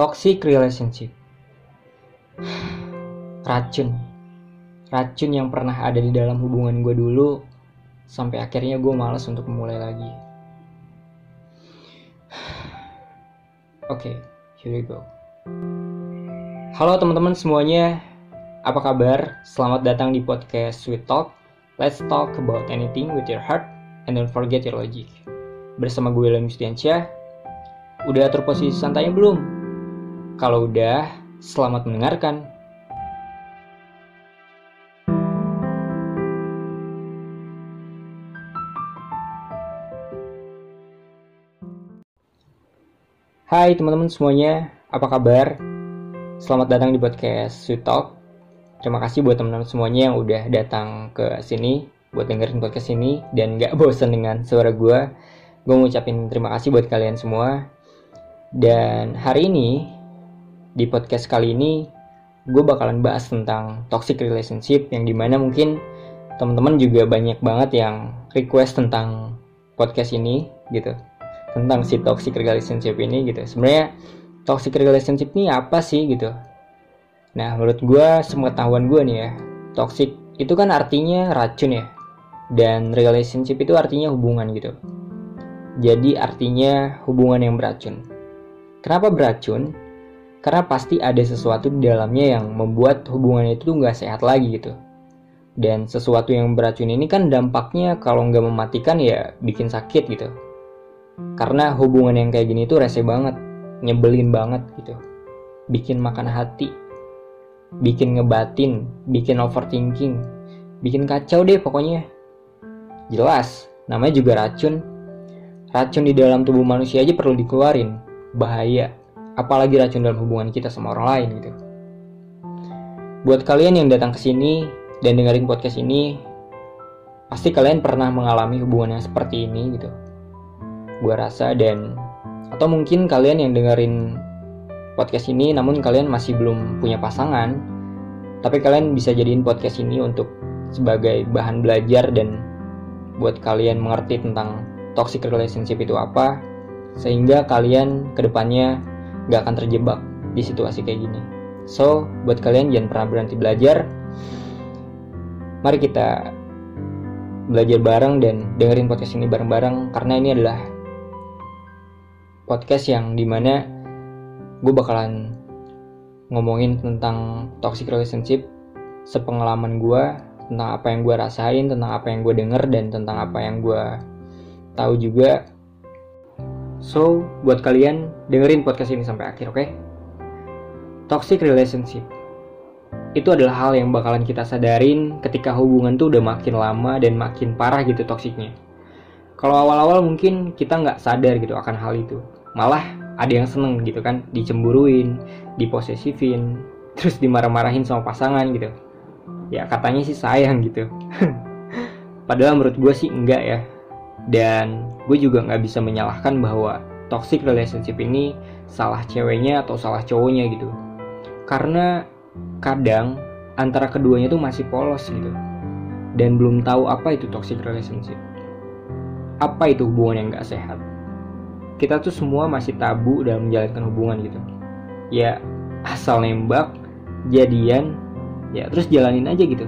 Toxic relationship. Racun. Racun yang pernah ada di dalam hubungan gue dulu sampai akhirnya gue males untuk memulai lagi. Oke, okay, here we go. Halo teman-teman semuanya, apa kabar? Selamat datang di podcast Sweet Talk. Let's talk about anything with your heart and don't forget your logic. Bersama gue Ilham Yustiansyah. Udah atur posisi santainya belum? Kalau udah, selamat mendengarkan. Hai teman-teman semuanya, apa kabar? Selamat datang di podcast Sweet Talk. Terima kasih buat teman-teman semuanya yang udah datang ke sini buat dengerin podcast ini dan gak bosan dengan suara gue. Gue ngucapin terima kasih buat kalian semua. Dan hari ini, di podcast kali ini, gue bakalan bahas tentang toxic relationship yang di mana mungkin teman-teman juga banyak banget yang request tentang podcast ini gitu. Tentang si toxic relationship ini gitu. Sebenarnya toxic relationship ini apa sih gitu? Nah menurut gue sepengetahuan gue nih ya toxic itu kan artinya racun ya dan relationship itu artinya hubungan gitu. Jadi artinya hubungan yang beracun. Kenapa beracun karena pasti ada sesuatu di dalamnya yang membuat hubungan itu nggak sehat lagi gitu. Dan sesuatu yang beracun ini kan dampaknya kalau nggak mematikan ya bikin sakit gitu. Karena hubungan yang kayak gini tuh rese banget nyebelin banget gitu. Bikin makan hati bikin ngebatin bikin overthinking bikin kacau deh pokoknya. Jelas namanya juga racun. Racun di dalam tubuh manusia aja perlu dikeluarin bahaya apalagi racun dalam hubungan kita sama orang lain gitu. Buat kalian yang datang ke sini dan dengerin podcast ini pasti kalian pernah mengalami hubungan yang seperti ini gitu. Gue rasa dan atau mungkin kalian yang dengerin podcast ini namun kalian masih belum punya pasangan tapi kalian bisa jadiin podcast ini untuk sebagai bahan belajar dan buat kalian mengerti tentang toxic relationship itu apa sehingga kalian ke depannya gak akan terjebak di situasi kayak gini. So buat kalian jangan pernah berhenti belajar mari kita belajar bareng dan dengerin podcast ini bareng-bareng karena ini adalah podcast yang di mana gue bakalan ngomongin tentang toxic relationship sepengalaman gue tentang apa yang gue rasain tentang apa yang gue denger dan tentang apa yang gue tahu juga so buat kalian dengerin podcast ini sampai akhir oke? Okay? toxic relationship. Itu adalah hal yang bakalan kita sadarin ketika hubungan tuh udah makin lama dan makin parah gitu toksiknya kalau awal-awal mungkin kita nggak sadar gitu akan hal itu. Malah ada yang seneng gitu kan dicemburuin diposesifin terus dimarah-marahin sama pasangan gitu. Ya katanya sih sayang gitu. Padahal menurut gue sih enggak ya dan gue juga nggak bisa menyalahkan bahwa toxic relationship ini salah ceweknya atau salah cowoknya gitu. Karena kadang antara keduanya tuh masih polos gitu. Dan belum tahu apa itu toxic relationship. Apa itu hubungan yang gak sehat. Kita tuh semua masih tabu dalam menjalankan hubungan gitu. Ya asal nembak jadian ya terus jalanin aja gitu.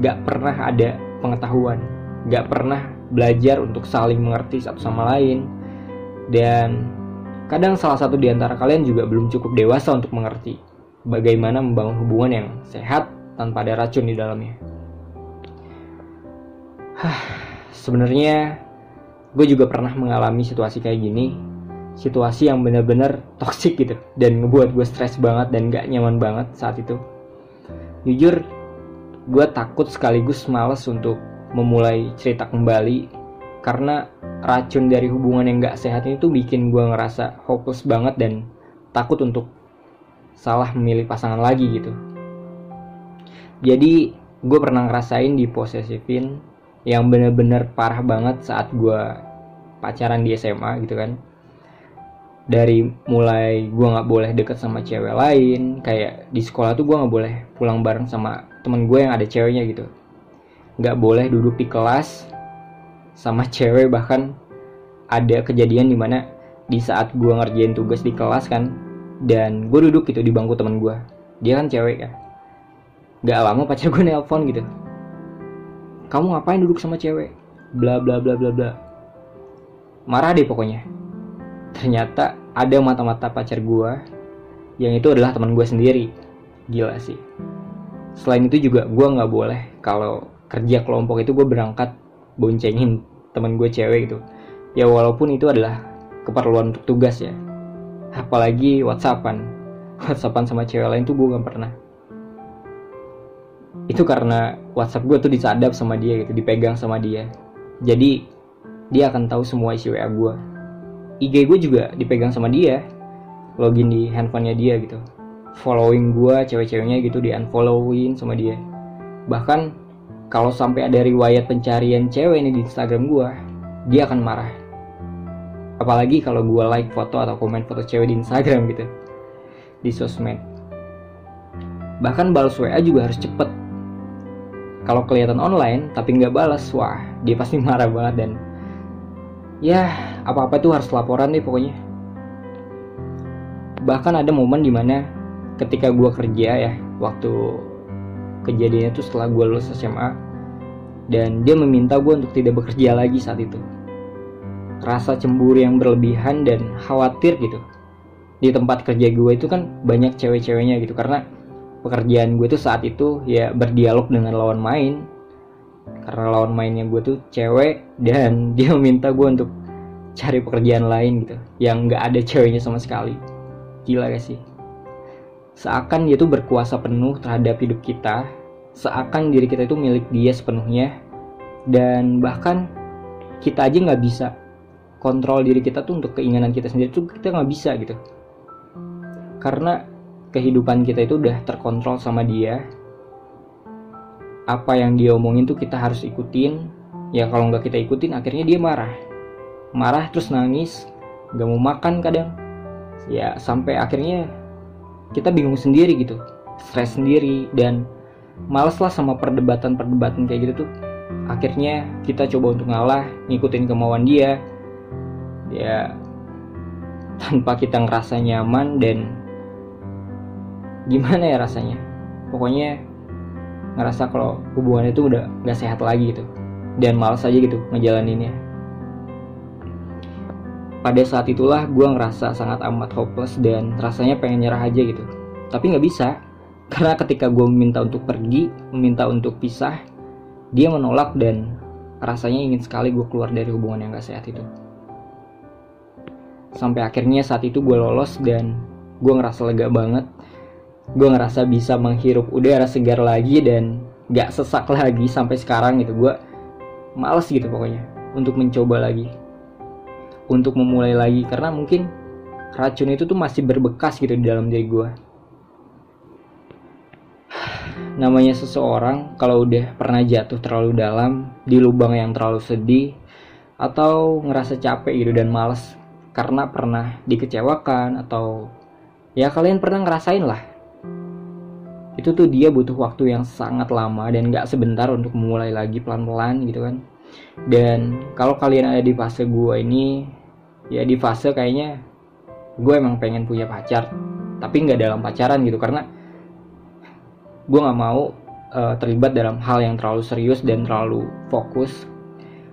Gak pernah ada pengetahuan. Gak pernah belajar untuk saling mengerti satu sama lain. Dan kadang salah satu di antara kalian juga belum cukup dewasa untuk mengerti bagaimana membangun hubungan yang sehat tanpa ada racun di dalamnya. Hah, sebenarnya gue juga pernah mengalami situasi kayak gini. Situasi yang bener-bener toxic gitu. Dan ngebuat gue stres banget dan gak nyaman banget saat itu. Jujur gue takut sekaligus males untuk memulai cerita kembali karena racun dari hubungan yang gak sehat ini tuh bikin gue ngerasa hopeless banget dan takut untuk salah memilih pasangan lagi gitu. Jadi gue pernah ngerasain diposesifin yang bener-bener parah banget saat gue pacaran di SMA gitu kan. Dari mulai gue nggak boleh deket sama cewek lain kayak di sekolah tuh gue nggak boleh pulang bareng sama temen gue yang ada ceweknya gitu nggak boleh duduk di kelas sama cewek bahkan ada kejadian di mana di saat gue ngerjain tugas di kelas kan dan gue duduk gitu di bangku teman gue dia kan cewek ya gak lama pacar gue nelpon gitu. Kamu ngapain duduk sama cewek? Bla bla bla bla bla. Marah deh pokoknya. Ternyata ada mata-mata pacar gue yang itu adalah teman gue sendiri. Gila sih. Selain itu juga gue nggak boleh kalau kerja kelompok itu gue berangkat boncengin teman gue cewek gitu. Ya walaupun itu adalah keperluan untuk tugas ya. Apalagi whatsappan. Whatsappan sama cewek lain tuh gue gak pernah. Itu karena whatsapp gue tuh disadap sama dia gitu dipegang sama dia. Jadi dia akan tahu semua isi WA gue IG gue juga dipegang sama dia. Login di handphonenya dia gitu. Following gue cewek-ceweknya gitu di unfollowin sama dia. Bahkan kalau sampai ada riwayat pencarian cewek ini di Instagram gue dia akan marah. Apalagi kalau gue like foto atau komen foto cewek di Instagram gitu. Di sosmed. Bahkan balas WA juga harus cepet. Kalau kelihatan online tapi nggak balas wah dia pasti marah banget dan ya apa-apa tuh harus laporan nih pokoknya. Bahkan ada momen di mana ketika gue kerja ya waktu kejadiannya tuh setelah gue lulus SMA dan dia meminta gue untuk tidak bekerja lagi saat itu. Rasa cemburu yang berlebihan dan khawatir gitu. Di tempat kerja gue itu kan banyak cewek-ceweknya gitu karena pekerjaan gue tuh saat itu ya berdialog dengan lawan main. Karena lawan mainnya gue tuh cewek dan dia meminta gue untuk cari pekerjaan lain gitu yang nggak ada ceweknya sama sekali. Gila gak sih? Seakan dia tuh berkuasa penuh terhadap hidup kita seakan diri kita itu milik dia sepenuhnya. Dan bahkan kita aja nggak bisa kontrol diri kita tuh untuk keinginan kita sendiri tuh kita nggak bisa gitu. Karena kehidupan kita itu udah terkontrol sama dia. Apa yang dia omongin tuh kita harus ikutin. Ya kalau nggak kita ikutin akhirnya dia marah. Marah terus nangis nggak mau makan kadang. Ya sampai akhirnya kita bingung sendiri gitu. Stres sendiri dan males lah sama perdebatan-perdebatan kayak gitu tuh. Akhirnya kita coba untuk ngalah ngikutin kemauan dia. Ya tanpa kita ngerasa nyaman dan gimana ya rasanya? Pokoknya ngerasa kalau hubungan itu udah nggak sehat lagi gitu. Dan males aja gitu ngejalaninnya. Pada saat itulah gue ngerasa sangat amat hopeless dan rasanya pengen nyerah aja gitu. Tapi nggak bisa karena ketika gue meminta untuk pergi meminta untuk pisah dia menolak dan rasanya ingin sekali gue keluar dari hubungan yang gak sehat itu. Sampai akhirnya saat itu gue lolos dan gue ngerasa lega banget. Gue ngerasa bisa menghirup udara segar lagi dan gak sesak lagi sampai sekarang gitu. Gue males gitu pokoknya untuk mencoba lagi. Untuk memulai lagi karena mungkin racun itu tuh masih berbekas gitu di dalam diri gue namanya seseorang kalau udah pernah jatuh terlalu dalam di lubang yang terlalu sedih atau ngerasa capek gitu dan males karena pernah dikecewakan atau ya kalian pernah ngerasain lah. Itu tuh dia butuh waktu yang sangat lama dan gak sebentar untuk memulai lagi pelan-pelan gitu kan. Dan kalau kalian ada di fase gue ini ya di fase kayaknya gue emang pengen punya pacar tapi nggak dalam pacaran gitu karena gue nggak mau uh, terlibat dalam hal yang terlalu serius dan terlalu fokus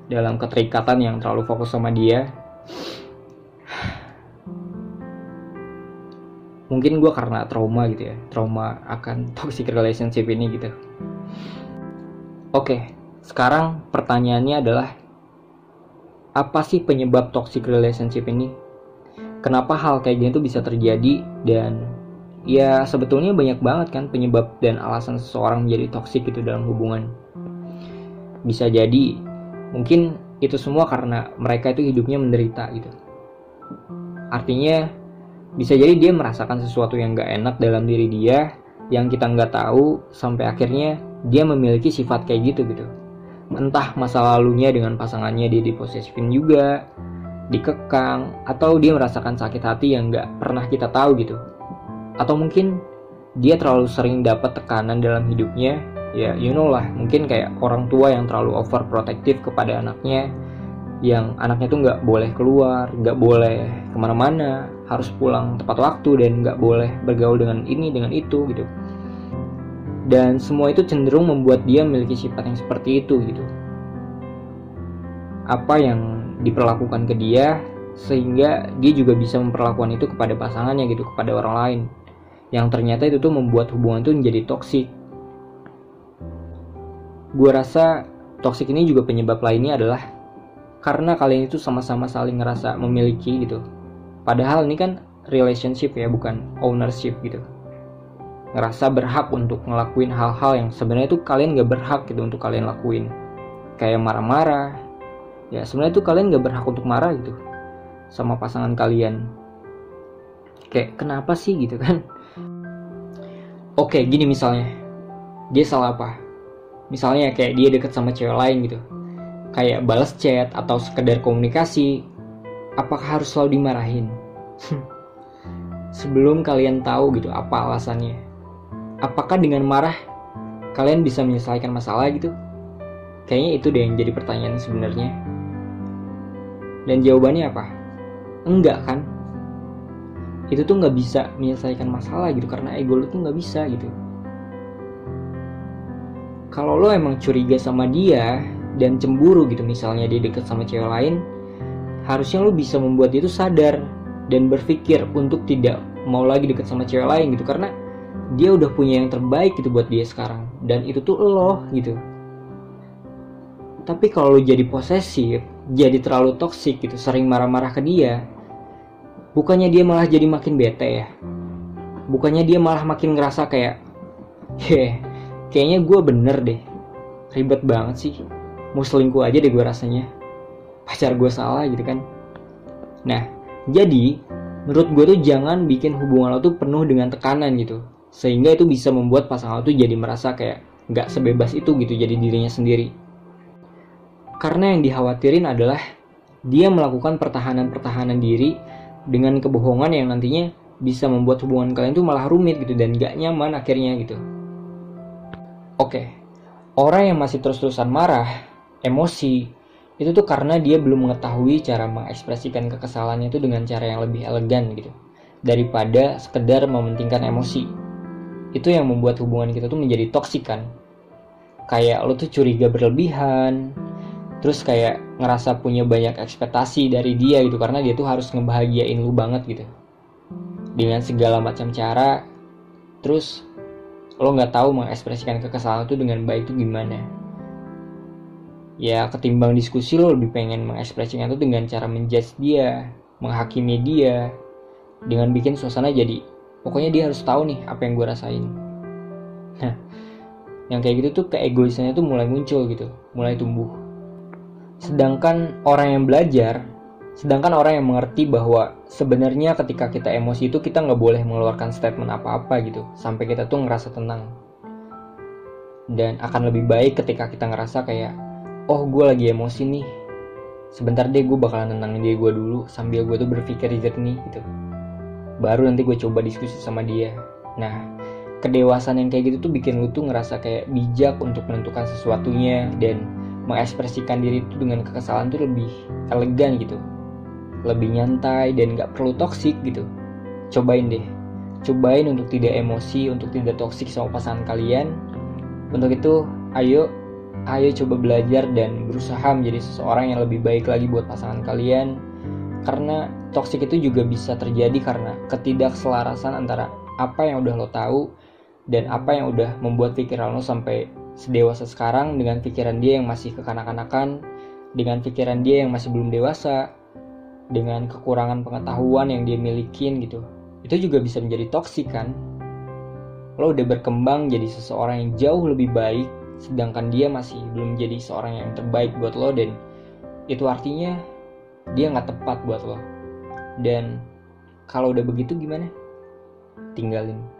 dalam keterikatan yang terlalu fokus sama dia. Mungkin gue karena trauma gitu ya trauma akan toxic relationship ini gitu. Oke sekarang pertanyaannya adalah apa sih penyebab toxic relationship ini? Kenapa hal kayak gini tuh bisa terjadi dan ya sebetulnya banyak banget kan penyebab dan alasan seseorang menjadi toxic itu dalam hubungan. Bisa jadi mungkin itu semua karena mereka itu hidupnya menderita gitu. Artinya bisa jadi dia merasakan sesuatu yang gak enak dalam diri dia yang kita nggak tahu sampai akhirnya dia memiliki sifat kayak gitu gitu. Entah masa lalunya dengan pasangannya dia diposesifin juga dikekang atau dia merasakan sakit hati yang nggak pernah kita tahu gitu atau mungkin dia terlalu sering dapat tekanan dalam hidupnya ya you know lah mungkin kayak orang tua yang terlalu overprotective kepada anaknya yang anaknya tuh nggak boleh keluar nggak boleh ke mana-mana harus pulang tepat waktu dan nggak boleh bergaul dengan ini dengan itu gitu. Dan semua itu cenderung membuat dia memiliki sifat yang seperti itu gitu. Apa yang diperlakukan ke dia sehingga dia juga bisa memperlakukan itu kepada pasangannya gitu kepada orang lain yang ternyata itu tuh membuat hubungan itu menjadi toksik gue rasa toksik ini juga penyebab lainnya adalah karena kalian itu sama-sama saling ngerasa memiliki gitu. Padahal ini kan relationship ya bukan ownership gitu. Ngerasa berhak untuk ngelakuin hal-hal yang sebenarnya itu kalian gak berhak gitu untuk kalian lakuin. Kayak marah-marah. Ya sebenarnya itu kalian gak berhak untuk marah gitu sama pasangan kalian. Kayak kenapa sih? gitu kan oke gini misalnya. Dia salah apa? Misalnya kayak dia deket sama cewek lain gitu. Kayak balas chat atau sekedar komunikasi apakah harus selalu dimarahin? Sebelum kalian tahu gitu apa alasannya. Apakah dengan marah kalian bisa menyelesaikan masalah gitu? Kayaknya itu deh yang jadi pertanyaan sebenarnya. Dan jawabannya apa? Enggak kan itu tuh nggak bisa menyelesaikan masalah gitu karena ego lu tuh nggak bisa gitu. Kalau lo emang curiga sama dia dan cemburu gitu misalnya dia deket sama cewek lain harusnya lo bisa membuat dia tuh sadar dan berpikir untuk tidak mau lagi deket sama cewek lain gitu karena dia udah punya yang terbaik gitu buat dia sekarang dan itu tuh lo gitu. Tapi kalau lo jadi posesif jadi terlalu toksik gitu sering marah-marah ke dia bukannya dia malah jadi makin bete ya? Bukannya dia malah makin ngerasa kayak heh kayaknya gue bener deh. Ribet banget sih. Mau selingkuh aja deh gue rasanya. Pacar gue salah gitu kan. Nah jadi menurut gue tuh jangan bikin hubungan lo tuh penuh dengan tekanan gitu. Sehingga itu bisa membuat pasangan lo tuh jadi merasa kayak nggak sebebas itu gitu jadi dirinya sendiri. Karena yang dikhawatirin adalah dia melakukan pertahanan-pertahanan diri dengan kebohongan yang nantinya bisa membuat hubungan kalian tuh malah rumit gitu dan gak nyaman akhirnya gitu. Oke, orang yang masih terus-terusan marah, emosi, itu tuh karena dia belum mengetahui cara mengekspresikan kekesalannya itu dengan cara yang lebih elegan gitu. Daripada sekedar mementingkan emosi. Itu yang membuat hubungan kita tuh menjadi toksik kan. Kayak lo tuh curiga berlebihan, terus kayak ngerasa punya banyak ekspektasi dari dia gitu karena dia tuh harus ngebahagiain lu banget gitu. Dengan segala macam cara terus lo nggak tahu mengekspresikan kekesalan itu dengan baik itu gimana. Ya ketimbang diskusi lo lebih pengen mengekspresikan itu dengan cara menjudge dia menghakimi dia dengan bikin suasana jadi pokoknya dia harus tahu nih apa yang gue rasain. Nah yang kayak gitu tuh keegoisannya tuh mulai muncul gitu mulai tumbuh sedangkan orang yang belajar Sedangkan orang yang mengerti bahwa sebenarnya ketika kita emosi itu kita nggak boleh mengeluarkan statement apa-apa gitu sampai kita tuh ngerasa tenang. Dan akan lebih baik ketika kita ngerasa kayak, oh gue lagi emosi nih, sebentar deh gue bakalan tenangin dia gue dulu sambil gue tuh berpikir jernih gitu. Baru nanti gue coba diskusi sama dia. Nah, kedewasaan yang kayak gitu tuh bikin lu tuh ngerasa kayak bijak untuk menentukan sesuatunya dan mengekspresikan diri itu dengan kekesalan tuh lebih elegan gitu. Lebih nyantai dan gak perlu toksik gitu. Cobain deh. Cobain untuk tidak emosi untuk tidak toksik sama pasangan kalian. Untuk itu ayo ayo coba belajar dan berusaha menjadi seseorang yang lebih baik lagi buat pasangan kalian. Karena toksik itu juga bisa terjadi karena ketidakselarasan antara apa yang udah lo tahu dan apa yang udah membuat pikiran lo sampai sedewasa sekarang dengan pikiran dia yang masih kekanak-kanakan dengan pikiran dia yang masih belum dewasa dengan kekurangan pengetahuan yang dia milikin gitu. Itu juga bisa menjadi toksik kan? Lo udah berkembang jadi seseorang yang jauh lebih baik sedangkan dia masih belum jadi seorang yang terbaik buat lo dan itu artinya dia nggak tepat buat lo. Dan kalau udah begitu gimana? Tinggalin